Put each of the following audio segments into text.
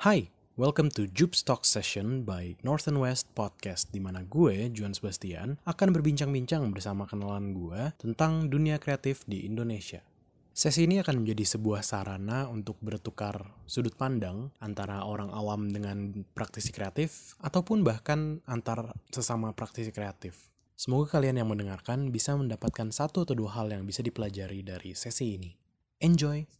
Hai, welcome to Jups Talk Session by Northern West Podcast di mana gue, Juan Sebastian, akan berbincang-bincang bersama kenalan gue tentang dunia kreatif di Indonesia. Sesi ini akan menjadi sebuah sarana untuk bertukar sudut pandang antara orang awam dengan praktisi kreatif ataupun bahkan antar sesama praktisi kreatif. Semoga kalian yang mendengarkan bisa mendapatkan satu atau dua hal yang bisa dipelajari dari sesi ini. Enjoy!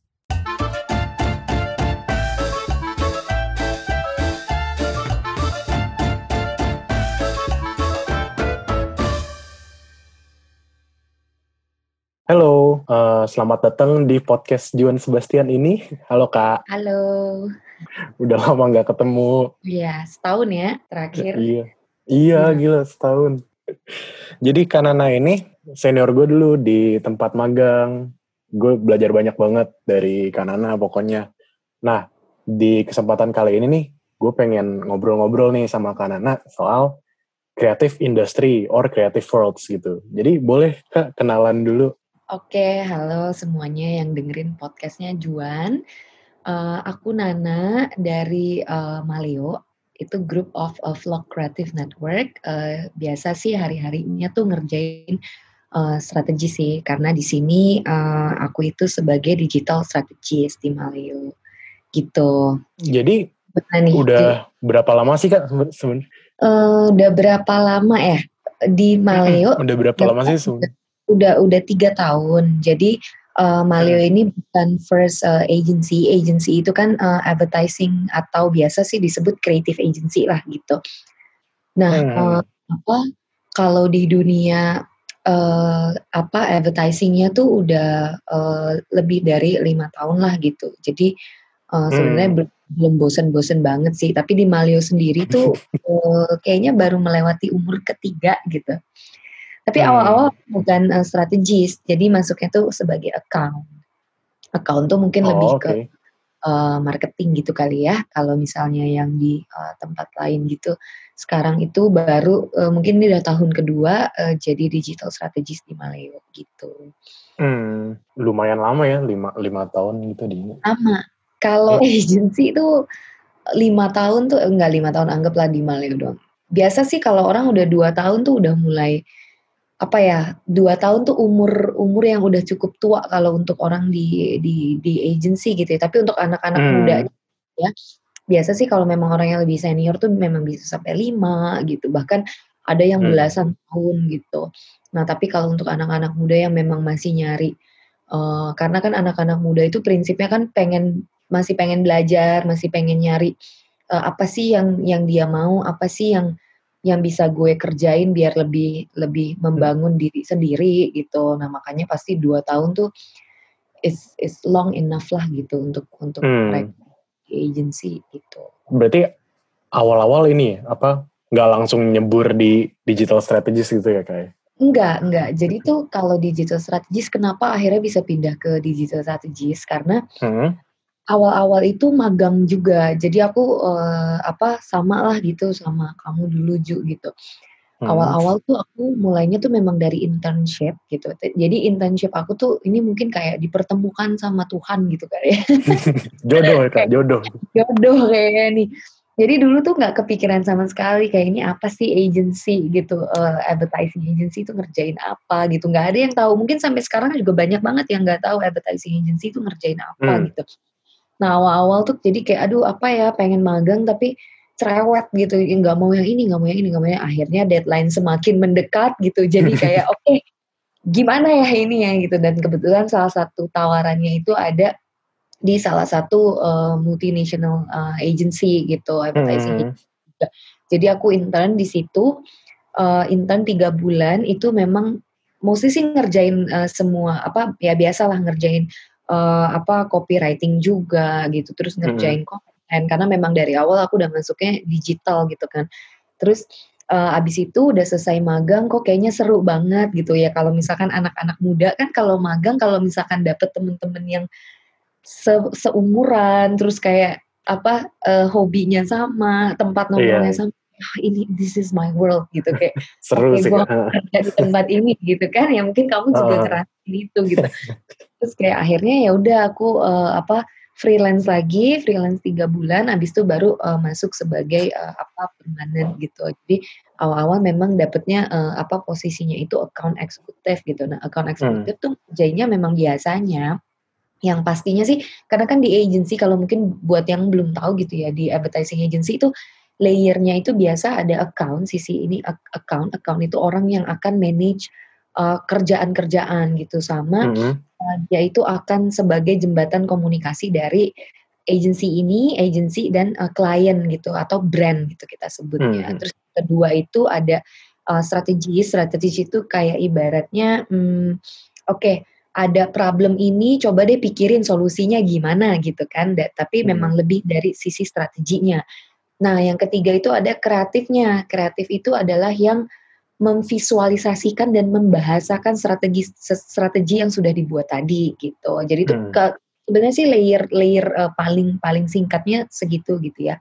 Halo, uh, selamat datang di podcast Juan Sebastian ini. Halo Kak. Halo. Udah lama nggak ketemu. Iya, setahun ya terakhir. Iya, iya hmm. gila setahun. Jadi Kanana ini senior gue dulu di tempat magang. Gue belajar banyak banget dari Kanana pokoknya. Nah, di kesempatan kali ini nih, gue pengen ngobrol-ngobrol nih sama Kanana soal creative industry or creative worlds gitu. Jadi boleh Kak kenalan dulu Oke, halo semuanya yang dengerin podcastnya Juan. Uh, aku Nana dari uh, Maleo, itu Group of a Vlog Creative Network. Uh, biasa sih hari-harinya tuh ngerjain uh, strategi sih, karena di sini uh, aku itu sebagai digital strategist di Maleo, gitu. Jadi nih, udah berapa lama sih kak sebenarnya? Uh, udah berapa lama ya di Maleo? udah berapa lama sih sebenarnya? Udah udah tiga tahun. Jadi uh, Malio hmm. ini bukan first uh, agency. Agency itu kan uh, advertising atau biasa sih disebut creative agency lah gitu. Nah, hmm. uh, apa kalau di dunia uh, apa advertisingnya tuh udah uh, lebih dari lima tahun lah gitu. Jadi uh, sebenarnya hmm. belum bosen-bosen banget sih. Tapi di Malio sendiri tuh uh, kayaknya baru melewati umur ketiga gitu. Tapi hmm. awal-awal hmm. bukan uh, strategis, jadi masuknya tuh sebagai account. Account tuh mungkin oh, lebih okay. ke uh, marketing gitu kali ya. Kalau misalnya yang di uh, tempat lain gitu, sekarang itu baru uh, mungkin ini udah tahun kedua uh, jadi digital strategist di Maleo gitu. Hmm, lumayan lama ya, lima, lima tahun gitu di Lama. Kalau hmm. agency itu lima tahun tuh enggak lima tahun anggaplah di Maleo doang. Biasa sih kalau orang udah dua tahun tuh udah mulai apa ya dua tahun tuh umur umur yang udah cukup tua kalau untuk orang di di di agency gitu ya tapi untuk anak-anak hmm. muda ya biasa sih kalau memang orang yang lebih senior tuh memang bisa sampai lima gitu bahkan ada yang hmm. belasan tahun gitu nah tapi kalau untuk anak-anak muda yang memang masih nyari uh, karena kan anak-anak muda itu prinsipnya kan pengen masih pengen belajar masih pengen nyari uh, apa sih yang yang dia mau apa sih yang yang bisa gue kerjain biar lebih lebih membangun diri sendiri gitu. Nah makanya pasti dua tahun tuh is is long enough lah gitu untuk untuk hmm. agency gitu. Berarti awal-awal ini apa nggak langsung nyebur di digital strategist gitu ya kayak? Enggak, enggak. Jadi tuh kalau digital strategist kenapa akhirnya bisa pindah ke digital strategist karena hmm awal-awal itu magang juga. Jadi aku uh, apa sama lah gitu sama kamu dulu Ju gitu. Hmm. Awal-awal tuh aku mulainya tuh memang dari internship gitu. Jadi internship aku tuh ini mungkin kayak dipertemukan sama Tuhan gitu kan ya. jodoh ya kak, jodoh. jodoh kayaknya nih. Jadi dulu tuh nggak kepikiran sama sekali kayak ini apa sih agency gitu, uh, advertising agency itu ngerjain apa gitu. Nggak ada yang tahu. Mungkin sampai sekarang juga banyak banget yang nggak tahu advertising agency itu ngerjain apa hmm. gitu. Nah awal-awal tuh jadi kayak aduh apa ya pengen magang tapi cerewet gitu. Nggak mau yang ini nggak mau yang ini nggak mau yang akhirnya deadline semakin mendekat gitu. Jadi kayak oke okay, gimana ya ini ya gitu. Dan kebetulan salah satu tawarannya itu ada di salah satu uh, multinational uh, agency gitu advertising hmm. jadi aku intern di situ uh, intern tiga bulan itu memang mostly sih ngerjain uh, semua apa ya biasalah ngerjain uh, apa copywriting juga gitu terus ngerjain hmm. konten karena memang dari awal aku udah masuknya digital gitu kan terus uh, abis itu udah selesai magang kok kayaknya seru banget gitu ya kalau misalkan anak-anak muda kan kalau magang kalau misalkan dapet temen-temen yang se seumuran terus kayak apa uh, hobinya sama tempat iya. nongkrongnya yeah. sama oh, ini this is my world gitu kayak seru okay, sih gue kerja di tempat ini gitu kan ya mungkin kamu juga uh. ngerasain itu gitu terus kayak akhirnya ya udah aku uh, apa freelance lagi, freelance tiga bulan, habis itu baru uh, masuk sebagai uh, apa permanen gitu. Jadi awal-awal memang dapetnya uh, apa posisinya itu account eksekutif gitu. Nah account eksekutif hmm. tuh jadinya memang biasanya yang pastinya sih karena kan di agency kalau mungkin buat yang belum tahu gitu ya di advertising agency itu layernya itu biasa ada account sisi ini account account itu orang yang akan manage uh, kerjaan-kerjaan gitu sama mm -hmm. uh, dia itu akan sebagai jembatan komunikasi dari agency ini agency dan uh, klien gitu atau brand gitu kita sebutnya mm -hmm. terus kedua itu ada uh, strategi strategi itu kayak ibaratnya hmm, oke okay, ada problem ini coba deh pikirin solusinya gimana gitu kan da, tapi hmm. memang lebih dari sisi strateginya nah yang ketiga itu ada kreatifnya kreatif itu adalah yang memvisualisasikan dan membahasakan strategi strategi yang sudah dibuat tadi gitu jadi itu hmm. ke sebenarnya sih layer layer uh, paling paling singkatnya segitu gitu ya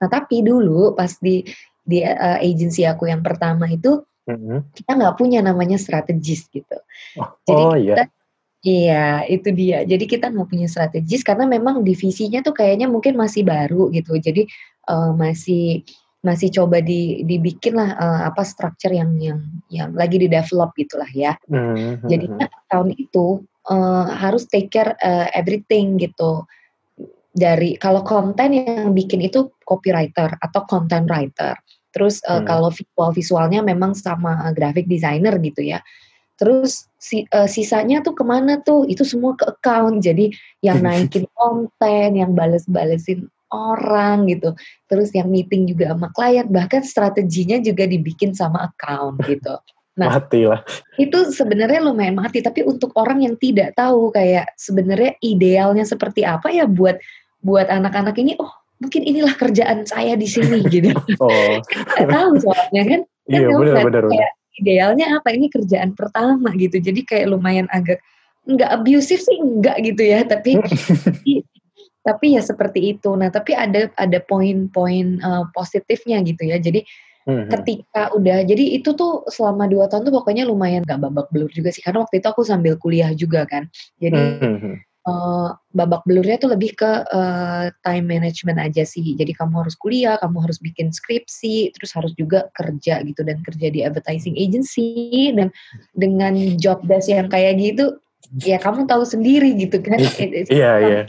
nah tapi dulu pas di di uh, agensi aku yang pertama itu hmm kita nggak punya namanya strategis gitu. Oh, Jadi oh, kita iya. Iya, itu dia. Jadi kita nggak punya strategis karena memang divisinya tuh kayaknya mungkin masih baru gitu. Jadi uh, masih masih coba di dibikin lah uh, apa structure yang yang yang lagi di develop gitulah ya. Mm-hmm. Jadinya tahun itu uh, harus take care uh, everything gitu. Dari kalau konten yang bikin itu copywriter atau content writer. Terus uh, mm. kalau visual visualnya memang sama uh, graphic designer gitu ya. Terus si, uh, sisanya tuh ke mana tuh? Itu semua ke account. Jadi yang naikin konten, yang bales-balesin orang gitu. Terus yang meeting juga sama klien, bahkan strateginya juga dibikin sama account gitu. Nah, mati lah. Itu sebenarnya lumayan mati, tapi untuk orang yang tidak tahu kayak sebenarnya idealnya seperti apa ya buat buat anak-anak ini, oh mungkin inilah kerjaan saya di sini gitu. oh. Tahu soalnya kan. Iya kan benar benar. Kayak idealnya apa ini kerjaan pertama gitu jadi kayak lumayan agak nggak abusive sih enggak gitu ya tapi tapi ya seperti itu. Nah tapi ada ada poin-poin uh, positifnya gitu ya. Jadi hmm. ketika udah jadi itu tuh selama dua tahun tuh pokoknya lumayan gak babak belur juga sih. Karena waktu itu aku sambil kuliah juga kan. Jadi hmm uh, babak belurnya tuh lebih ke uh, time management aja sih. Jadi kamu harus kuliah, kamu harus bikin skripsi, terus harus juga kerja gitu. Dan kerja di advertising agency. Dan dengan job desk yang kayak gitu ya kamu tahu sendiri gitu kan iya iya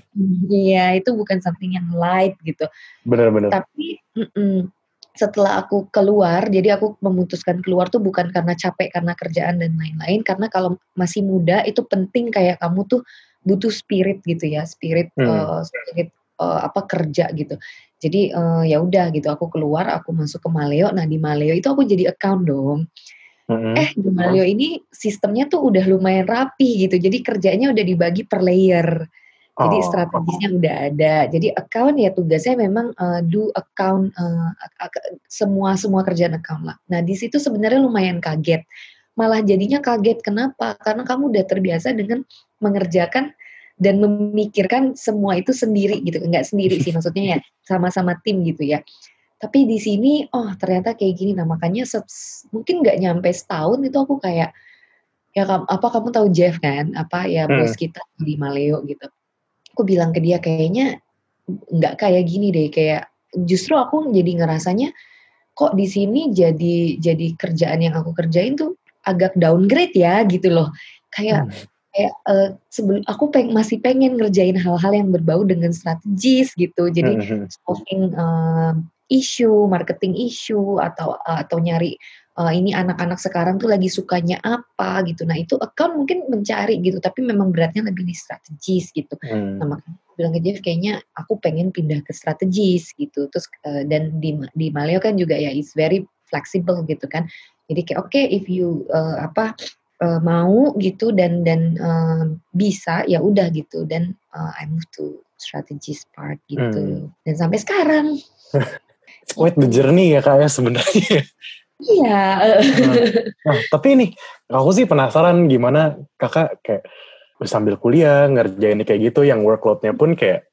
iya itu bukan something yang light gitu benar-benar tapi mm -mm, setelah aku keluar jadi aku memutuskan keluar tuh bukan karena capek karena kerjaan dan lain-lain karena kalau masih muda itu penting kayak kamu tuh butuh spirit gitu ya, spirit hmm. uh, spirit uh, apa kerja gitu. Jadi uh, ya udah gitu, aku keluar, aku masuk ke Maleo. Nah di Maleo itu aku jadi account dong. Hmm. Eh di Maleo ini sistemnya tuh udah lumayan rapi gitu. Jadi kerjanya udah dibagi per layer. Jadi oh. strategisnya udah ada. Jadi account ya tugasnya memang uh, do account uh, semua semua kerjaan account lah. Nah di situ sebenarnya lumayan kaget malah jadinya kaget. Kenapa? Karena kamu udah terbiasa dengan mengerjakan dan memikirkan semua itu sendiri gitu. Enggak sendiri sih maksudnya ya, sama-sama tim gitu ya. Tapi di sini, oh ternyata kayak gini. Nah makanya mungkin nggak nyampe setahun itu aku kayak, ya apa kamu tahu Jeff kan? Apa ya hmm. bos kita di Maleo gitu. Aku bilang ke dia kayaknya nggak kayak gini deh. Kayak justru aku jadi ngerasanya kok di sini jadi jadi kerjaan yang aku kerjain tuh agak downgrade ya gitu loh. Kayak hmm. kayak uh, sebelum aku peng, masih pengen ngerjain hal-hal yang berbau dengan strategis gitu. Jadi hmm. hmm. solving uh, issue, marketing issue atau uh, atau nyari uh, ini anak-anak sekarang tuh lagi sukanya apa gitu. Nah itu account mungkin mencari gitu, tapi memang beratnya lebih di strategis gitu. Hmm. Nah makanya bilang ke Jeff kayaknya aku pengen pindah ke strategis gitu. Terus uh, dan di di Maleo kan juga ya is very flexible gitu kan. Jadi kayak oke okay, if you uh, apa uh, mau gitu dan dan uh, bisa ya udah gitu dan uh, I move to strategist part gitu hmm. dan sampai sekarang. Quite the journey ya kak ya sebenarnya. Iya. nah, nah, tapi ini aku sih penasaran gimana kakak kayak sambil kuliah ngerjain kayak gitu yang workloadnya pun kayak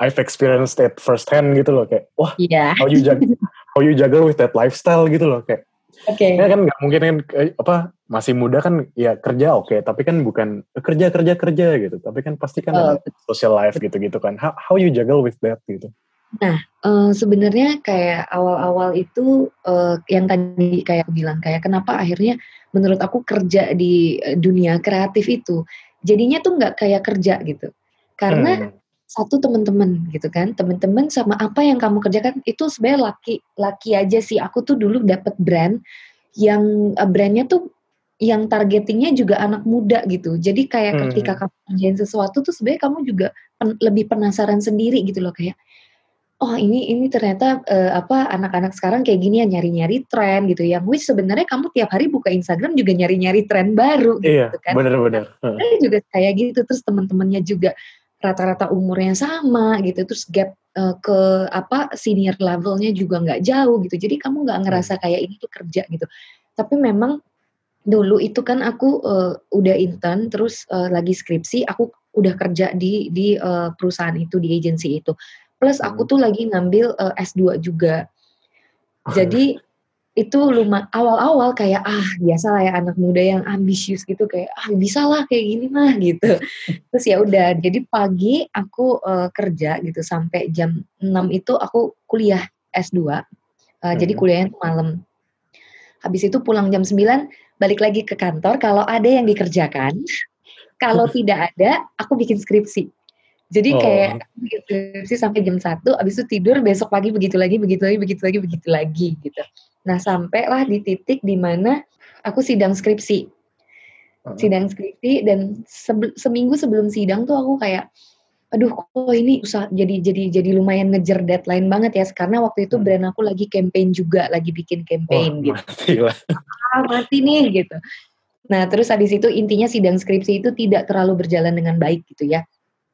I've experienced it first hand gitu loh kayak wah yeah. how you juggle how you juggle with that lifestyle gitu loh kayak Oke. Ya kan nggak mungkin kan eh, apa masih muda kan ya kerja oke, tapi kan bukan eh, kerja kerja kerja gitu. Tapi kan pasti kan Oh, social life gitu-gitu kan. How, how you juggle with that gitu? Nah, eh, sebenarnya kayak awal-awal itu eh, yang tadi kayak aku bilang kayak kenapa akhirnya menurut aku kerja di eh, dunia kreatif itu jadinya tuh nggak kayak kerja gitu. Karena Hmm. satu teman-teman gitu kan, teman-teman sama apa yang kamu kerjakan itu sebenarnya laki laki aja sih. Aku tuh dulu dapat brand yang eh, brandnya tuh yang targetingnya juga anak muda gitu. Jadi kayak Hmm. ketika kamu kerjain sesuatu tuh sebenarnya kamu juga pen- lebih penasaran sendiri gitu loh kayak oh ini ini ternyata eh, apa anak-anak sekarang kayak gini ya nyari-nyari tren gitu yang which sebenarnya kamu tiap hari buka Instagram juga nyari-nyari tren baru Iya, gitu kan bener-bener. Heeh. Saya juga kayak gitu terus teman-temannya juga rata-rata umurnya sama gitu terus gap eh, ke apa senior levelnya juga nggak jauh gitu. Jadi kamu nggak ngerasa kayak ini tuh kerja gitu. Tapi memang dulu itu kan aku eh, udah intern terus eh, lagi skripsi aku udah kerja di di eh, perusahaan itu di agensi itu plus aku Hmm. tuh lagi ngambil eh, S2 juga. Jadi itu lumayan awal-awal kayak ah biasa lah ya anak muda yang ambisius gitu kayak ah bisa lah kayak gini mah gitu. Terus ya udah jadi pagi aku eh, kerja gitu sampai jam 6 itu aku kuliah S2 Eh, jadi Hmm. kuliahnya tuh malam. Habis itu pulang jam 9 balik lagi ke kantor. Kalau ada yang dikerjakan kalau tidak ada aku bikin skripsi jadi Oh. kayak skripsi sampai jam 1 habis itu tidur besok pagi begitu lagi begitu lagi begitu lagi begitu lagi gitu nah sampailah di titik di mana aku sidang skripsi sidang skripsi dan sebe- seminggu sebelum sidang tuh aku kayak aduh kok ini usah jadi jadi jadi lumayan ngejar deadline banget ya karena waktu itu Hmm. brand aku lagi campaign juga lagi bikin campaign gitu mati lah. ah mati nih gitu nah terus habis itu intinya sidang skripsi itu tidak terlalu berjalan dengan baik gitu ya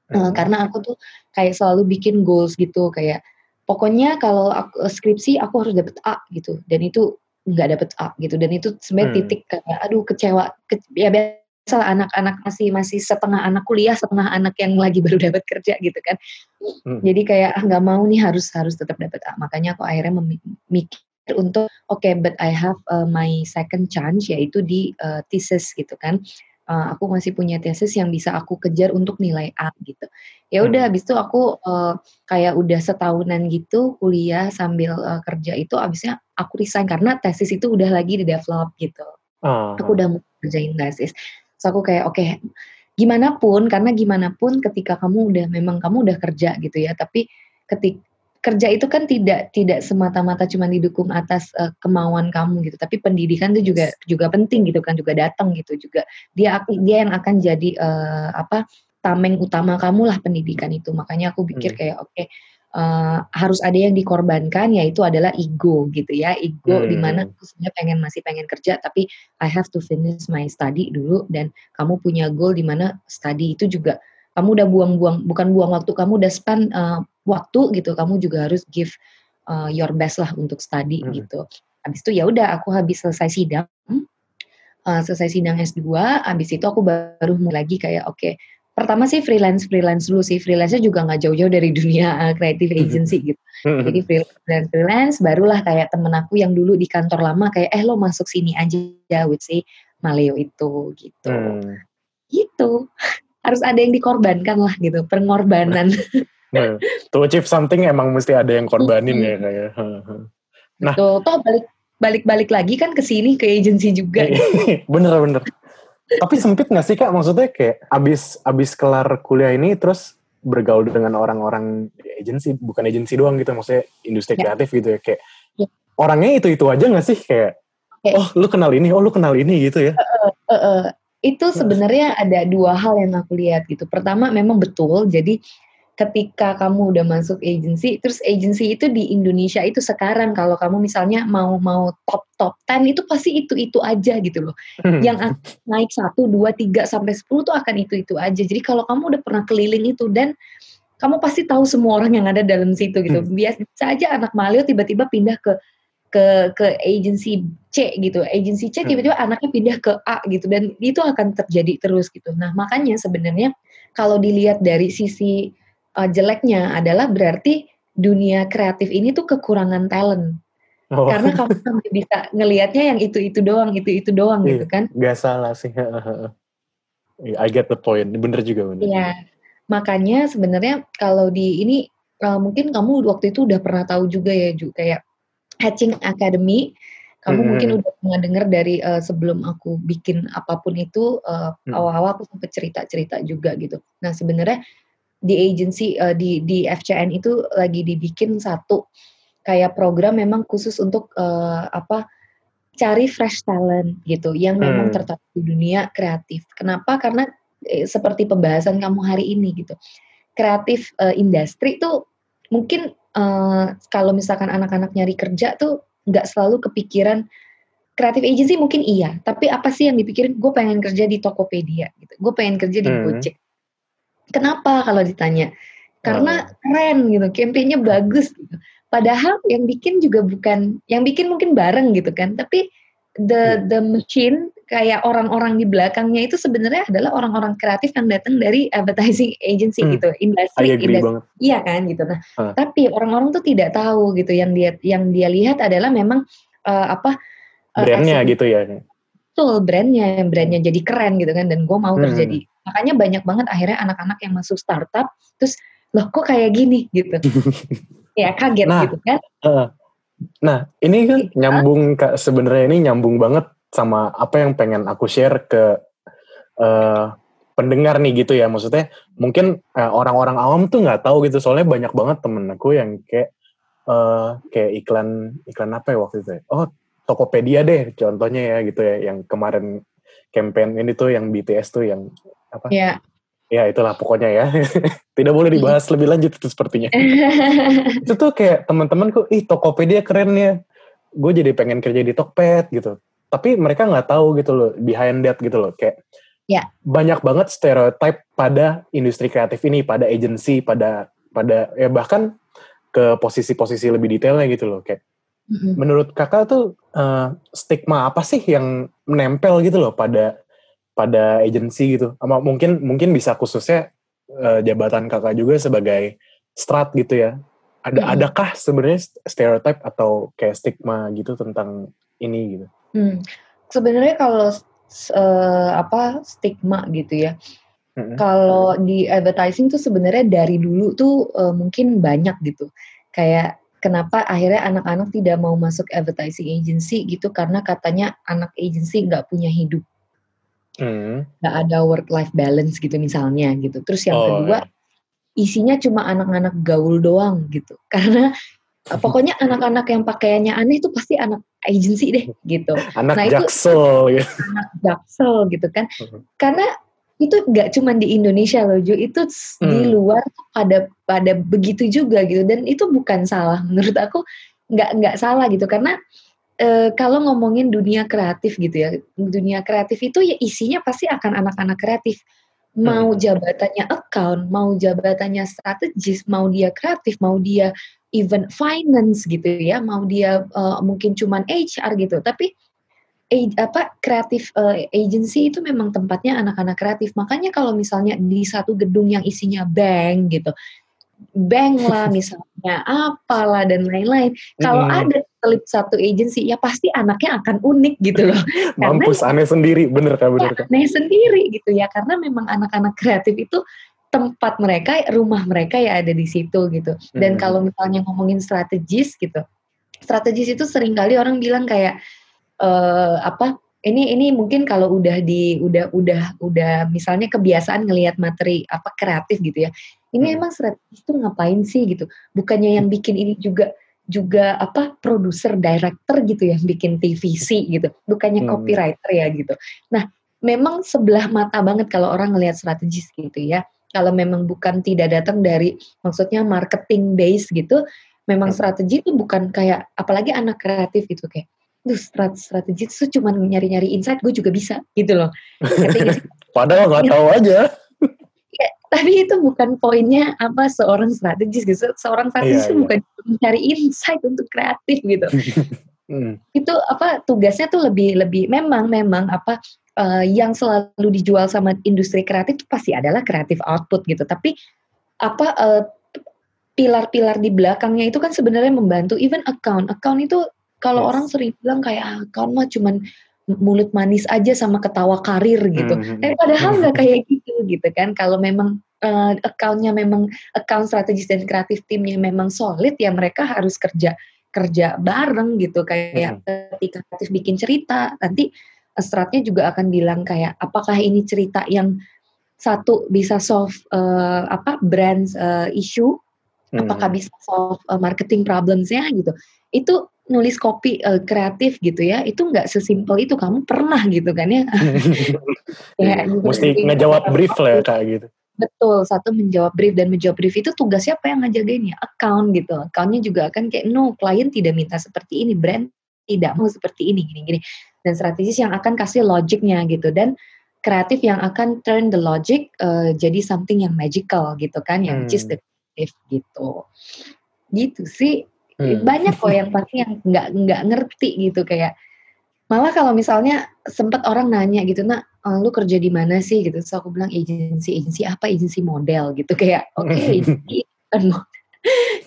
Hmm. karena aku tuh kayak selalu bikin goals gitu kayak pokoknya kalau aku, eh, skripsi aku harus dapet A gitu dan itu nggak dapet A gitu dan itu sebenarnya Hmm. titik kayak aduh kecewa ke, ya biasa anak-anak masih masih setengah anak kuliah setengah anak yang lagi baru dapat kerja gitu kan Hmm. jadi kayak ah nggak mau nih harus harus tetap dapat A makanya aku akhirnya memikir untuk oke but I have uh, my second chance yaitu di uh, thesis gitu kan Uh, aku masih punya tesis yang bisa aku kejar untuk nilai A gitu. Ya udah Hmm. habis itu aku uh, kayak udah setahunan gitu kuliah sambil uh, kerja itu abisnya aku resign karena tesis itu udah lagi di develop gitu. Ah. Aku udah mau kerjain tesis. So aku kayak oke gimana pun karena gimana pun ketika kamu udah memang kamu udah kerja gitu ya tapi ketik kerja itu kan tidak tidak semata-mata cuma didukung atas uh, kemauan kamu gitu. Tapi pendidikan itu juga juga penting gitu kan juga datang gitu juga. Dia dia yang akan jadi uh, apa tameng utama kamu lah pendidikan itu. Makanya aku pikir Hmm. kayak oke uh, harus ada yang dikorbankan yaitu adalah ego gitu ya. Ego Hmm. aku sebenarnya pengen masih pengen kerja tapi I have to finish my study dulu. Dan kamu punya goal di mana study itu juga kamu udah buang-buang bukan buang waktu kamu udah spend uh, waktu gitu kamu juga harus give uh, your best lah untuk study Hmm. gitu. Habis itu ya udah aku habis selesai sidang uh, selesai sidang S2 habis itu aku baru mulai lagi kayak oke pertama sih freelance freelance dulu sih. Freelance-nya juga nggak jauh-jauh dari dunia uh, creative agency gitu. Hmm. jadi freelance freelance barulah kayak temen aku yang dulu di kantor lama kayak eh lo masuk sini aja with si Maleo itu gitu. Hmm. gitu. Harus ada yang dikorbankan lah gitu pengorbanan to achieve something emang mesti ada yang korbanin ya kayak. Heeh. Nah. Tuh, toh balik balik balik lagi kan ke sini ke agency juga gitu. bener bener. Tapi sempit gak sih kak? Maksudnya kayak abis abis kelar kuliah ini terus bergaul dengan orang-orang agensi, bukan agensi doang gitu, maksudnya industri Ya. kreatif gitu ya kayak Ya. orangnya itu itu aja gak sih kayak Kayak- oh lu kenal ini, oh lu kenal ini gitu ya? Eh, eh, itu sebenarnya ada dua hal yang aku lihat gitu. Pertama memang betul. Jadi ketika kamu udah masuk agency, terus agency itu di Indonesia itu sekarang kalau kamu misalnya mau mau top top 10 itu pasti itu itu aja gitu loh. Yang akan naik satu, dua, tiga sampai 10 tuh akan itu itu aja. Jadi kalau kamu udah pernah keliling itu dan kamu pasti tahu semua orang yang ada dalam situ gitu. Hmm. Biasa aja anak Malio tiba-tiba pindah ke ke ke agency C gitu. Agency C Hmm. tiba-tiba anaknya pindah ke A gitu dan itu akan terjadi terus gitu. Nah, makanya sebenarnya kalau dilihat dari sisi uh, jeleknya adalah berarti dunia kreatif ini tuh kekurangan talent. Oh. Karena kamu sampai bisa ngelihatnya yang itu-itu doang, itu-itu doang gitu kan. Gak salah sih. I get the point. Bener juga bener. Iya. Makanya sebenarnya kalau di ini uh, mungkin kamu waktu itu udah pernah tahu juga ya Ju kayak Hatching Academy kamu hmm. mungkin udah pernah dengar dari uh, sebelum aku bikin apa pun itu uh, hmm. awal-awal aku sempat cerita-cerita juga gitu. Nah sebenarnya di agency uh, di di FCN itu lagi dibikin satu kayak program memang khusus untuk uh, apa cari fresh talent gitu yang memang hmm. tertarik di dunia kreatif. Kenapa? Karena eh, seperti pembahasan kamu hari ini gitu. Kreatif uh, industri tuh mungkin uh, kalau misalkan anak-anak nyari kerja tuh nggak selalu kepikiran kreatif agency mungkin iya, tapi apa sih yang dipikirin? Gue pengen kerja di Tokopedia gitu. Gue pengen kerja di hmm. Gojek. Kenapa kalau ditanya? Karena keren gitu, campaignnya bagus gitu Padahal yang bikin juga bukan, yang bikin mungkin bareng gitu kan, tapi the iya. the machine kayak orang-orang di belakangnya itu sebenarnya adalah orang-orang kreatif yang datang dari advertising agency hmm. gitu, industri, industri iya kan gitu. Nah, huh. tapi orang-orang tuh tidak tahu gitu, yang dia yang dia lihat adalah memang uh, apa uh, brandnya gitu ya. Betul, brandnya, brandnya jadi keren gitu kan, dan gue mau hmm. kerja di. Makanya banyak banget akhirnya anak-anak yang masuk startup, terus loh kok kayak gini gitu. ya kaget nah, gitu kan. Uh, nah ini kan uh, nyambung sebenarnya ini nyambung banget sama apa yang pengen aku share ke uh, pendengar nih gitu ya maksudnya mungkin orang orang-orang awam tuh nggak tahu gitu soalnya banyak banget temen aku yang kayak uh, kayak iklan iklan apa ya waktu itu ya? oh Tokopedia deh contohnya ya gitu ya yang kemarin campaign ini tuh yang BTS tuh yang apa? Ya ya itulah pokoknya ya. Tidak boleh dibahas lebih lanjut itu sepertinya. Itu tuh kayak teman-temanku ih Tokopedia keren ya. Gue jadi pengen kerja di Tokped gitu. Tapi mereka nggak tahu gitu loh behind that gitu loh kayak ya. banyak banget stereotype pada industri kreatif ini pada agency pada pada ya bahkan ke posisi-posisi lebih detailnya gitu loh kayak mm-hmm. menurut kakak tuh uh, stigma apa sih yang menempel gitu loh pada pada agensi gitu. Ama mungkin mungkin bisa khususnya uh, jabatan kakak juga sebagai strat gitu ya. Ada hmm. adakah sebenarnya stereotip atau kayak stigma gitu tentang ini gitu? Hmm. Sebenarnya kalau uh, apa stigma gitu ya. Hmm. Kalau di advertising tuh sebenarnya dari dulu tuh uh, mungkin banyak gitu. Kayak kenapa akhirnya anak-anak tidak mau masuk advertising agency gitu karena katanya anak agency nggak punya hidup Hmm. nggak hmm. ada work life balance gitu misalnya gitu. Terus yang oh, kedua ya. isinya cuma anak-anak gaul doang gitu. Karena pokoknya anak-anak yang pakaiannya aneh itu pasti anak agency deh gitu. Anak nah, jaksel itu, ya. Anak jaksel gitu kan. Hmm. Karena itu nggak cuma di Indonesia loh Ju, itu hmm. di luar pada pada begitu juga gitu dan itu bukan salah menurut aku nggak nggak salah gitu karena e, kalau ngomongin dunia kreatif gitu ya, dunia kreatif itu ya isinya pasti akan anak-anak kreatif. Mau hmm. jabatannya account, mau jabatannya strategis, mau dia kreatif, mau dia even finance gitu ya, mau dia uh, mungkin cuman HR gitu. Tapi eh, apa kreatif uh, agency itu memang tempatnya anak-anak kreatif. Makanya kalau misalnya di satu gedung yang isinya bank gitu, bank lah misalnya, apalah dan lain-lain. Kalau hmm. ada selip satu agency ya pasti anaknya akan unik gitu loh. Mampus aneh sendiri, bener kan bener kan? Aneh sendiri gitu ya karena memang anak-anak kreatif itu tempat mereka, rumah mereka ya ada di situ gitu. Dan hmm. kalau misalnya ngomongin strategis gitu, strategis itu sering kali orang bilang kayak uh, apa? Ini ini mungkin kalau udah di udah udah udah misalnya kebiasaan ngelihat materi apa kreatif gitu ya. Ini hmm. emang strategis itu ngapain sih gitu? Bukannya yang bikin ini juga juga apa produser director gitu yang bikin TVC gitu bukannya hmm. copywriter ya gitu nah memang sebelah mata banget kalau orang ngelihat strategis gitu ya kalau memang bukan tidak datang dari maksudnya marketing base gitu memang hmm. strategi itu bukan kayak apalagi anak kreatif gitu kayak duh strategi itu cuma nyari-nyari insight gue juga bisa gitu loh. Padahal nggak tahu aja. Tapi itu bukan poinnya apa seorang strategis gitu. Seorang strategis yeah, yeah. bukan mencari insight untuk kreatif gitu. Hmm. itu apa tugasnya tuh lebih lebih memang memang apa uh, yang selalu dijual sama industri kreatif itu pasti adalah kreatif output gitu. Tapi apa uh, pilar-pilar di belakangnya itu kan sebenarnya membantu. Even account account itu Kalau Yes. orang sering bilang kayak, "Ah, account mah cuman mulut manis aja sama ketawa karir," gitu. Mhm. Tapi padahal nggak kayak gitu, gitu kan. Kalau memang, eee, account-nya memang account strategis dan kreatif timnya memang solid, ya mereka harus kerja kerja bareng gitu. Kayak ketika kreatif bikin cerita, nanti stratnya juga akan bilang kayak, apakah ini cerita yang satu bisa solve, eee, apa, brands, eee, issue, apakah Mhm. bisa solve, eee, marketing problems-nya gitu. Itu nulis copy, eee, kreatif gitu ya, itu nggak sesimpel itu, kamu pernah gitu kan ya. Kayak mesti ngejawab brief lah ya, Kak, gitu. Betul, satu menjawab brief dan menjawab brief itu tugas siapa yang ngejagain ya? Account gitu. Account-nya juga akan kayak, "No, klien tidak minta seperti ini, brand tidak mau seperti ini, gini-gini." Dan strategis yang akan kasih logic-nya gitu dan kreatif yang akan turn the logic, eee, jadi something yang magical gitu kan, yang which is Hmm. the creative gitu. Gitu sih. Hmm. Banyak kok yang pasti yang nggak nggak ngerti gitu kayak malah kalau misalnya sempet orang nanya gitu, "Nak, eee, lu kerja di mana sih?" Gitu. Terus aku bilang, "Agency." "Agency apa?" "Agency model." Gitu. Kayak, oke agency kan mo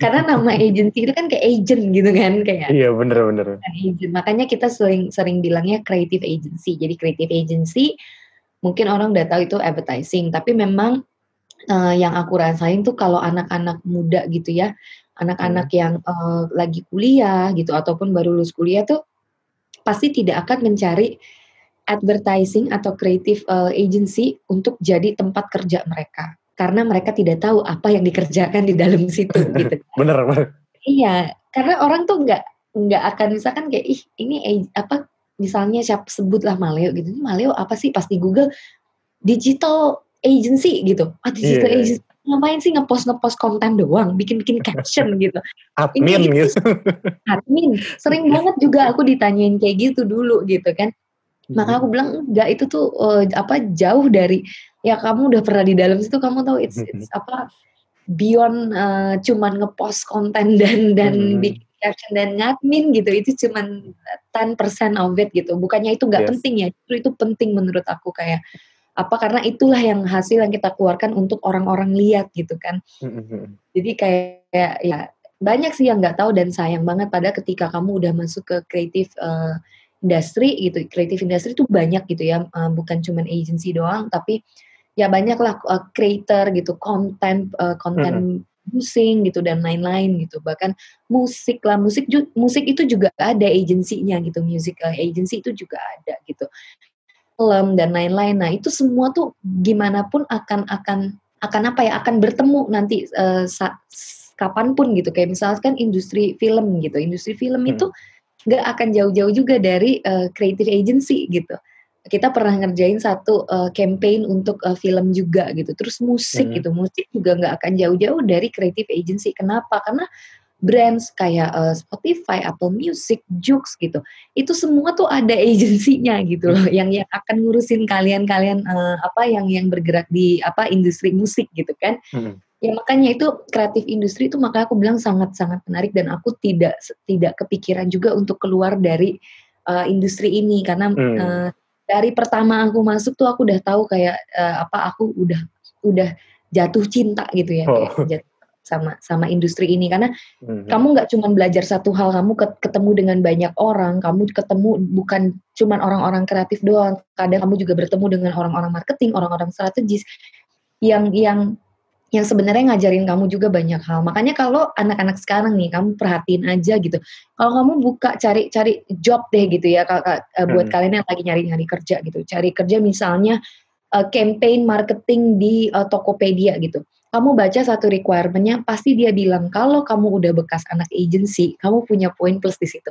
karena nama agency itu kan kayak agent gitu kan, kayak Iya, bener bener. agent. Makanya kita sering sering bilangnya creative agency. Jadi creative agency mungkin orang udah tahu itu advertising, tapi memang, eee, yang aku rasain tuh kalau anak-anak muda gitu ya, anak-anak yang, eee, lagi kuliah gitu ataupun baru lulus kuliah tuh pasti tidak akan mencari advertising atau creative, eee, agency untuk jadi tempat kerja mereka. Karena mereka tidak tahu apa yang dikerjakan di dalam situ gitu. Bener bener. Iya, karena orang tuh nggak nggak akan misalkan kayak, "Ih, ini apa," misalnya siap sebutlah Maleo gitu, "Ini Maleo apa sih?" Pas di Google, digital agency gitu. "Ah, digital Iya. agency ngapain sih ngepost-ngepost konten doang, bikin-bikin caption gitu." Admin Ini gitu. admin, sering banget juga aku ditanyain kayak gitu dulu gitu kan. Maka aku bilang, "Enggak, itu tuh, eee, apa, jauh dari ya kamu udah pernah di dalam situ, kamu tahu it's it's apa, beyond, eee, cuman ngepost konten dan dan Mhm. bikin caption dan ngadmin gitu, itu cuman 10% of it gitu. Bukannya itu nggak Yes. penting ya, justru itu penting menurut aku kayak apa, karena itulah yang hasil yang kita keluarkan untuk orang-orang lihat gitu kan. Mhm mhm. Jadi kayak ya banyak sih yang nggak tahu dan sayang banget pada ketika kamu udah masuk ke creative, eee, industry gitu, creative industry itu banyak gitu ya, eee, bukan cuman agency doang, tapi ya banyaklah, eee, creator gitu, konten, eee, konten pusing gitu dan lain-lain gitu. Bahkan musik lah, musik ju musik itu juga ada agensinya gitu, music, agency itu juga ada gitu. Film dan lain-lain. Nah, itu semua tuh gimana pun akan akan akan apa ya, akan bertemu nanti, eee, sa kapan pun gitu. Kayak misalkan industri film gitu, industri film itu nggak akan jauh-jauh juga dari, eee, creative agency gitu. Kita pernah ngerjain satu, eee, campaign untuk, eee, film juga gitu. Terus musik Mhm. gitu, musik juga nggak akan jauh-jauh dari creative agency. Kenapa? Karena brands kayak, eee, Spotify, Apple Music, Joox gitu, itu semua tuh ada agensinya gitu loh, yang yang akan ngurusin kalian-kalian, eee, apa, yang yang bergerak di apa, industri musik gitu kan. Mhm. Ya makanya itu kreatif industri itu makanya aku bilang sangat-sangat menarik dan aku tidak tidak kepikiran juga untuk keluar dari, eee, industri ini karena, Hmm. eee, dari pertama aku masuk tuh aku udah tahu kayak, eee, apa, aku udah udah jatuh cinta gitu ya, Oh. kayak jat sama sama industri ini karena Mhm. kamu nggak cuman belajar satu hal, kamu ket ketemu dengan banyak orang, kamu ketemu bukan cuman orang-orang kreatif doang, kadang kamu juga bertemu dengan orang-orang marketing, orang-orang strategis yang yang yang sebenarnya ngajarin kamu juga banyak hal. Makanya kalau anak-anak sekarang nih, kamu perhatiin aja gitu. Kalau kamu buka cari cari job deh gitu ya, Kak, eee, buat Hmm. kalian yang lagi nyari-nyari kerja gitu. Cari kerja misalnya, eee, campaign marketing di, eee, Tokopedia gitu. Kamu baca satu requirement-nya, pasti dia bilang kalau kamu udah bekas anak agency, kamu punya poin plus di situ.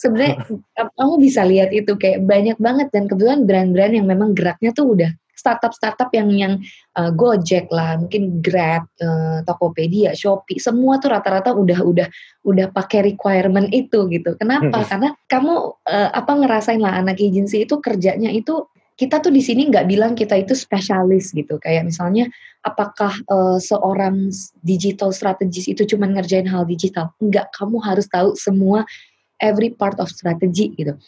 Sebenarnya ka kamu bisa lihat itu kayak banyak banget dan kebetulan brand-brand yang memang geraknya tuh udah startup-startup yang yang, eee, Gojek lah, mungkin Grab, eee, Tokopedia, Shopee, semua tuh rata-rata udah udah udah pakai requirement itu gitu. Kenapa? Karena kamu, eee, apa, ngerasain lah anak agency itu kerjanya itu kita tuh di sini nggak bilang kita itu spesialis gitu. Kayak misalnya apakah, eee, seorang digital strategist itu cuman ngerjain hal digital? Enggak, kamu harus tahu semua every part of strategy gitu.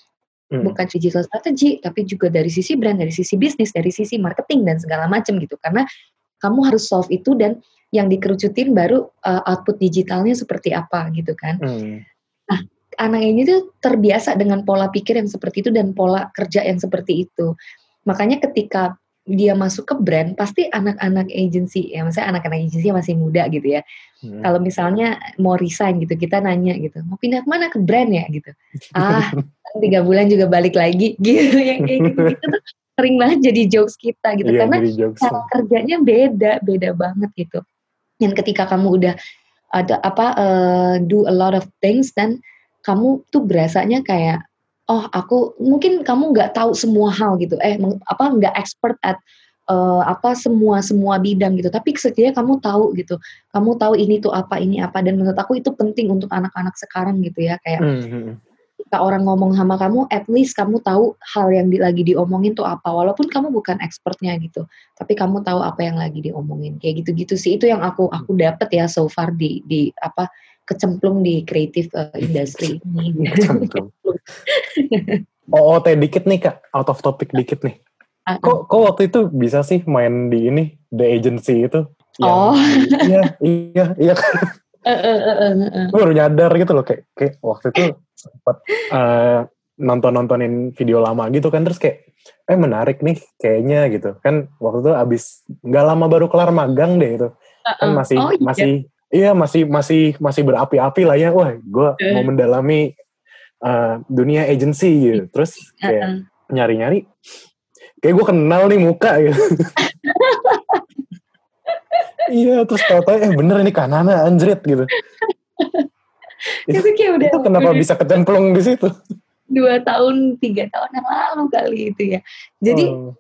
Hmm. Bukan digital strategy, tapi juga dari sisi brand, dari sisi bisnis, dari sisi marketing dan segala macam gitu. Karena kamu harus solve itu dan yang dikerucutin baru, eee, output digitalnya seperti apa gitu kan. Hmm. Nah, anak ini tuh terbiasa dengan pola pikir yang seperti itu dan pola kerja yang seperti itu. Makanya ketika dia masuk ke brand, pasti anak-anak agency, ya maksudnya anak-anak agency masih muda gitu ya. Hmm. Kalau misalnya mau resign gitu, kita nanya gitu, mau pindah ke mana ke brand ya gitu. Ah, tiga bulan juga balik lagi gitu. Yang kayak gitu, gitu tuh sering banget jadi jokes kita gitu. Iya, Karena cara kerjanya beda, beda banget gitu. Dan ketika kamu udah ada apa, uh, do a lot of things dan kamu tuh berasanya kayak oh aku mungkin kamu nggak tahu semua hal gitu. Eh apa nggak expert at uh, apa semua semua bidang gitu. Tapi setidaknya kamu tahu gitu. Kamu tahu ini tuh apa ini apa. Dan menurut aku itu penting untuk anak-anak sekarang gitu ya. Kayak mm -hmm. ketika orang ngomong sama kamu at least kamu tahu hal yang di, lagi diomongin tuh apa. Walaupun kamu bukan expertnya gitu. Tapi kamu tahu apa yang lagi diomongin. Kayak gitu-gitu sih. Itu yang aku aku dapet ya so far di di apa kecemplung di kreatif uh, industry ini. oh, oh, teh dikit nih kak, out of topic dikit nih. Uh, kok, kok waktu itu bisa sih main di ini, the agency itu? Yang, oh. Iya, iya, iya. Uh, uh, uh, uh, uh. Gue baru nyadar gitu loh, kayak, kayak waktu itu sempat uh, nonton-nontonin video lama gitu kan, terus kayak, eh menarik nih kayaknya gitu. Kan waktu itu abis, nggak lama baru kelar magang deh itu. Uh, uh. Kan masih, oh, iya. masih Iya masih masih masih berapi-api lah ya. Wah, gue uh. mau mendalami uh, dunia agency gitu. Terus kayak nyari-nyari, kayak gue kenal nih muka gitu. iya, terus tau-tau eh bener ini kanana anjrit gitu. itu kayak udah. Itu kenapa bisa kecemplung di situ? Dua tahun, tiga tahun yang lalu kali itu ya. Jadi oh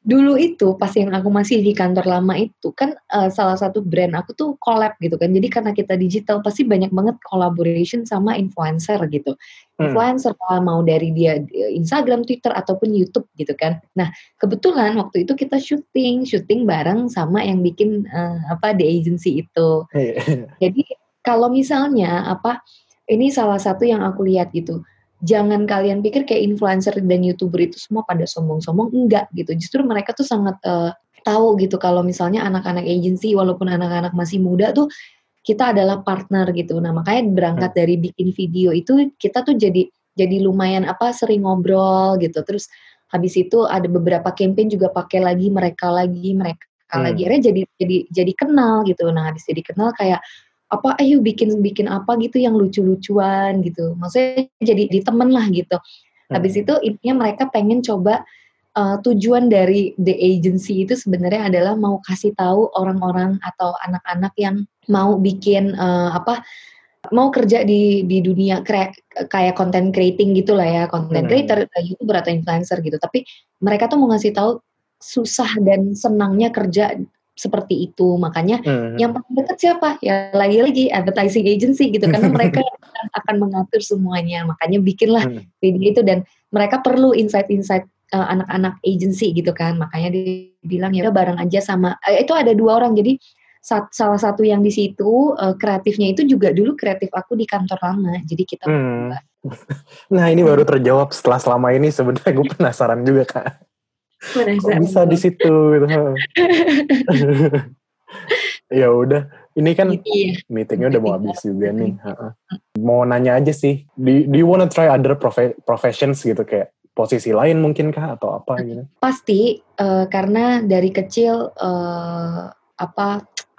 dulu itu pas yang aku masih di kantor lama itu kan uh, salah satu brand aku tuh collab gitu kan. Jadi karena kita digital pasti banyak banget collaboration sama influencer gitu. Hmm. influencer mau dari dia Instagram Twitter ataupun YouTube gitu kan. Nah kebetulan waktu itu kita syuting syuting bareng sama yang bikin uh, apa di agency itu. Iya. jadi kalau misalnya apa ini salah satu yang aku lihat gitu jangan kalian pikir kayak influencer dan youtuber itu semua pada sombong-sombong. Enggak gitu. Justru mereka tuh sangat uh, tahu gitu kalau misalnya anak-anak agency walaupun anak-anak masih muda tuh kita adalah partner gitu. Nah makanya berangkat hmm. dari bikin video itu kita tuh jadi jadi lumayan apa sering ngobrol gitu. Terus habis itu ada beberapa campaign juga pakai lagi mereka lagi mereka hmm. lagi. Akhirnya jadi jadi jadi kenal gitu. Nah habis jadi kenal kayak apa ayo bikin bikin apa gitu yang lucu-lucuan gitu maksudnya jadi di temen lah gitu habis hmm. itu intinya mereka pengen coba uh, tujuan dari the agency itu sebenarnya adalah mau kasih tahu orang-orang atau anak-anak yang mau bikin uh, apa mau kerja di di dunia kre, kayak content creating gitulah ya content hmm. creator youtuber atau influencer gitu tapi mereka tuh mau ngasih tahu susah dan senangnya kerja seperti itu. Makanya hmm. yang paling dekat siapa? Ya lagi-lagi advertising agency gitu karena mereka akan mengatur semuanya. Makanya bikinlah hmm. video itu dan mereka perlu insight-insight uh, anak-anak agency gitu kan. Makanya dia bilang ya bareng aja sama uh, itu ada dua orang jadi sat, salah satu yang di situ uh, kreatifnya itu juga dulu kreatif aku di kantor lama. Jadi kita hmm. Nah, ini baru terjawab setelah selama ini sebenarnya gue penasaran juga, Kak. Kok bisa di situ gitu. ya udah, ini kan iya. meetingnya udah mau habis juga nih. Mau nanya aja sih, do, do you wanna try other prof professions gitu kayak posisi lain mungkin kah atau apa gitu? Pasti uh, karena dari kecil uh, apa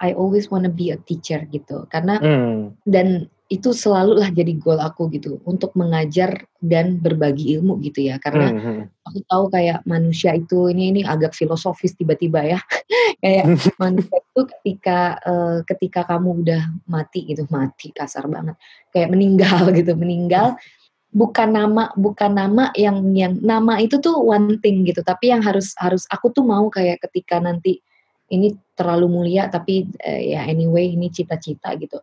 I always wanna be a teacher gitu karena hmm. dan itu selalu lah jadi goal aku gitu untuk mengajar dan berbagi ilmu gitu ya. Karena mm -hmm. aku tahu kayak manusia itu ini ini agak filosofis tiba-tiba ya. Kayak manusia itu ketika uh, ketika kamu udah mati gitu mati kasar banget. Kayak meninggal gitu meninggal. Bukan nama bukan nama yang yang nama itu tuh one thing gitu. Tapi yang harus harus aku tuh mau kayak ketika nanti ini terlalu mulia tapi uh, ya anyway ini cita-cita gitu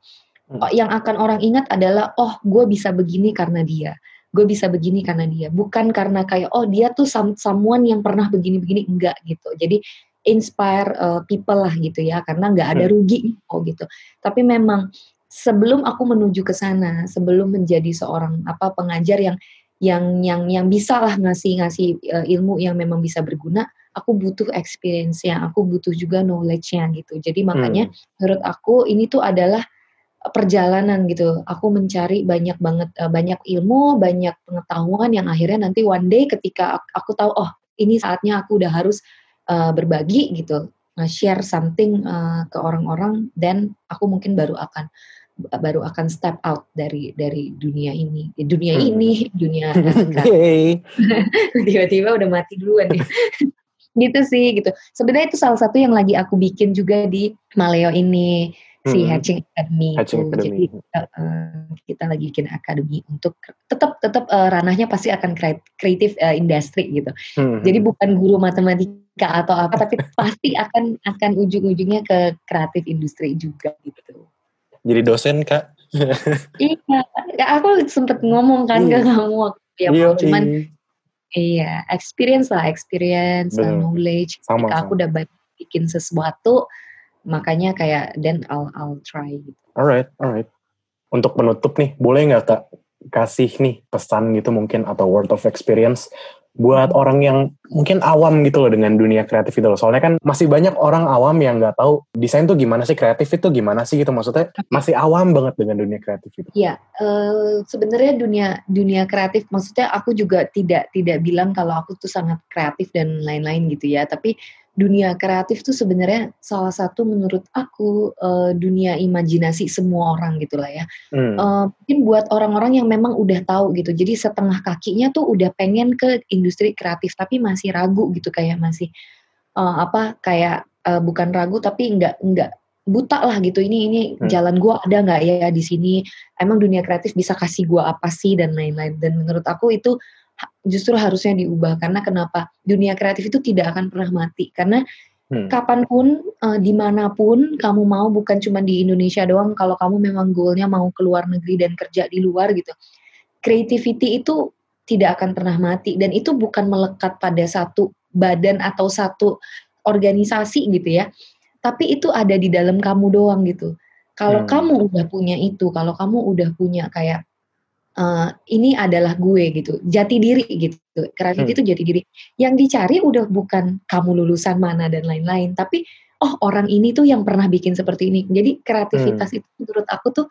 yang akan orang ingat adalah oh gue bisa begini karena dia. Gue bisa begini karena dia. Bukan karena kayak oh dia tuh some, someone yang pernah begini-begini. Enggak gitu. Jadi inspire uh, people lah gitu ya karena nggak ada hmm. rugi. Oh gitu. Tapi memang sebelum aku menuju ke sana sebelum menjadi seorang apa pengajar yang yang yang yang bisa lah ngasih ngasih uh, ilmu yang memang bisa berguna aku butuh experience nya aku butuh juga knowledge nya gitu. Jadi makanya hmm. menurut aku ini tuh adalah perjalanan gitu. Aku mencari banyak banget uh, banyak ilmu, banyak pengetahuan yang akhirnya nanti one day ketika aku, aku tahu oh ini saatnya aku udah harus uh, berbagi gitu, share something uh, ke orang-orang dan aku mungkin baru akan baru akan step out dari dari dunia ini. Dunia hmm. ini dunia tiba-tiba udah mati duluan ya gitu sih gitu. Sebenarnya itu salah satu yang lagi aku bikin juga di Maleo ini si hmm. Hatching Academy Hatching itu. Academy. Jadi uh, kita lagi bikin akademi untuk tetap tetap uh, ranahnya pasti akan kreatif uh, industri gitu. Hmm. Jadi bukan guru matematika atau apa tapi pasti akan akan ujung-ujungnya ke kreatif industri juga gitu. Jadi dosen kak? iya, ya aku sempet ngomong kan ke kamu waktu ya, iya, cuman iya experience lah experience, Bener. knowledge. Sama, Ketika sama. aku udah bikin sesuatu makanya kayak then I'll I'll try gitu. Alright, alright. Untuk penutup nih, boleh nggak kak kasih nih pesan gitu mungkin atau word of experience buat orang yang mungkin awam gitu loh dengan dunia kreatif itu loh. Soalnya kan masih banyak orang awam yang nggak tahu desain tuh gimana sih, kreatif itu gimana sih gitu. Maksudnya masih awam banget dengan dunia kreatif itu. Iya, uh, sebenarnya dunia dunia kreatif maksudnya aku juga tidak tidak bilang kalau aku tuh sangat kreatif dan lain-lain gitu ya. Tapi dunia kreatif tuh sebenarnya salah satu menurut aku uh, dunia imajinasi semua orang gitulah ya. Hmm. Uh, mungkin buat orang-orang yang memang udah tahu gitu. Jadi setengah kakinya tuh udah pengen ke industri kreatif tapi masih ragu gitu kayak masih uh, apa kayak uh, bukan ragu tapi enggak enggak buta lah gitu ini ini hmm. jalan gua ada nggak ya di sini emang dunia kreatif bisa kasih gua apa sih dan lain-lain dan menurut aku itu justru harusnya diubah. Karena kenapa? Dunia kreatif itu tidak akan pernah mati. Karena hmm. kapan pun uh, di mana pun kamu mau bukan cuma di Indonesia doang kalau kamu memang goalnya mau keluar negeri dan kerja di luar gitu creativity itu tidak akan pernah mati. Dan itu bukan melekat pada satu badan atau satu organisasi gitu ya. Tapi itu ada di dalam kamu doang gitu. Kalau hmm. kamu udah punya itu kalau kamu udah punya kayak uh, ini adalah gue gitu, jati diri gitu. Kreatif hmm. itu jati diri. Yang dicari udah bukan kamu lulusan mana dan lain-lain, tapi oh orang ini tuh yang pernah bikin seperti ini. Jadi kreativitas hmm. itu menurut aku tuh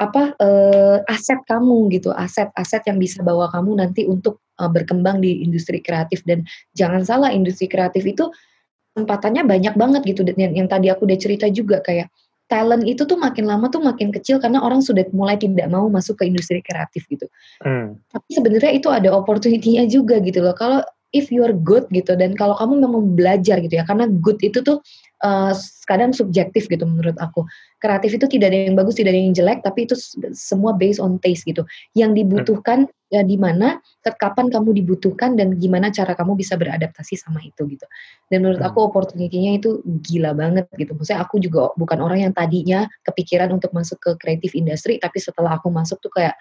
apa uh, aset kamu gitu, aset-aset yang bisa bawa kamu nanti untuk uh, berkembang di industri kreatif dan jangan salah industri kreatif itu kesempatannya banyak banget gitu dan yang, yang tadi aku udah cerita juga kayak talent itu tuh makin lama tuh makin kecil karena orang sudah mulai tidak mau masuk ke industri kreatif gitu. Hmm. Tapi sebenarnya itu ada opportunity-nya juga gitu loh. Kalau if you are good gitu dan kalau kamu memang belajar gitu ya karena good itu tuh uh, kadang subjektif gitu menurut aku. Kreatif itu tidak ada yang bagus tidak ada yang jelek tapi itu semua based on taste gitu. Yang dibutuhkan ya di mana kapan kamu dibutuhkan dan gimana cara kamu bisa beradaptasi sama itu gitu. Dan menurut aku hmm. opportunity-nya itu gila banget gitu. Maksudnya aku juga bukan orang yang tadinya kepikiran untuk masuk ke creative industry tapi setelah aku masuk tuh kayak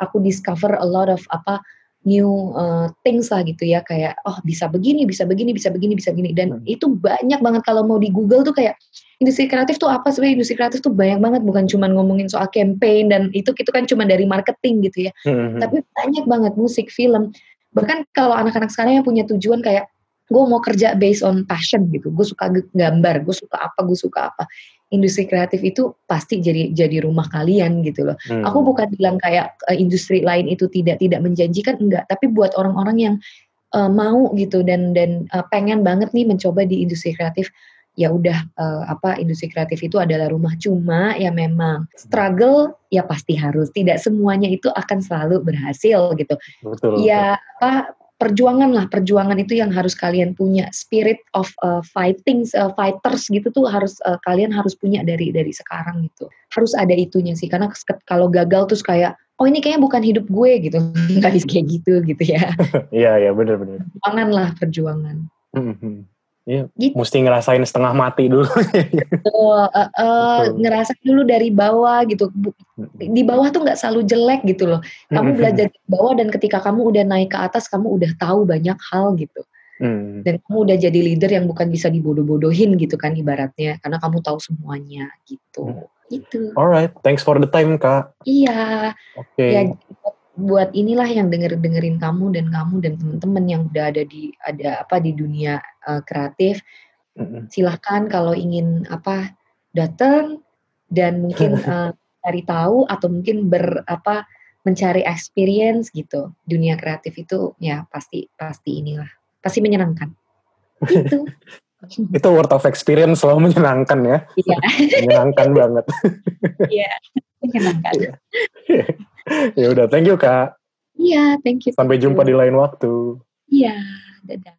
aku discover a lot of apa new uh, things lah gitu ya kayak oh bisa begini bisa begini bisa begini bisa begini. Dan hmm. itu banyak banget kalau mau di Google tuh kayak industri kreatif tuh apa sebenarnya industri kreatif tuh banyak banget bukan cuma ngomongin soal campaign dan itu itu kan cuma dari marketing gitu ya. Hmm. tapi banyak banget musik film. Bahkan kalau anak-anak sekarang yang punya tujuan kayak gue mau kerja based on passion gitu. Gue suka gambar gue suka apa gue suka apa industri kreatif itu pasti jadi jadi rumah kalian gitu loh. Hmm. Aku bukan bilang kayak uh, industri lain itu tidak tidak menjanjikan enggak, tapi buat orang-orang yang uh, mau gitu dan dan uh, pengen banget nih mencoba di industri kreatif ya udah uh, apa industri kreatif itu adalah rumah cuma ya memang struggle ya pasti harus tidak semuanya itu akan selalu berhasil gitu. Betul. Ya apa perjuangan lah perjuangan itu yang harus kalian punya. Spirit of uh, fighting uh, fighters gitu tuh harus uh, kalian harus punya dari dari sekarang gitu. Harus ada itunya sih karena kalau gagal terus kayak oh ini kayaknya bukan hidup gue gitu. Nggak bisa kayak gitu gitu ya. Iya iya benar-benar perjuangan lah perjuangan. Mm-hmm. Iya, gitu. mesti ngerasain setengah mati dulu. uh, uh, uh, ngerasain dulu dari bawah gitu. Di bawah tuh nggak selalu jelek gitu loh. Kamu belajar di bawah dan ketika kamu udah naik ke atas, kamu udah tahu banyak hal gitu. Hmm. Dan kamu udah jadi leader yang bukan bisa dibodoh-bodohin gitu kan ibaratnya, karena kamu tahu semuanya gitu. Hmm. Gitu. Alright, thanks for the time kak. Iya. Oke. Okay. Ya, buat inilah yang denger dengerin kamu dan kamu dan teman-teman yang udah ada di ada apa di dunia uh, kreatif. Mm-hmm. silahkan kalau ingin apa datang dan mungkin uh, cari tahu atau mungkin ber apa mencari experience gitu. Dunia kreatif itu ya pasti pasti inilah pasti menyenangkan. Itu. Itu word of experience selalu menyenangkan ya. Iya. Menyenangkan banget. Iya menyenangkan ya udah thank you kak. Iya thank you sampai jumpa di lain waktu. Iya dadah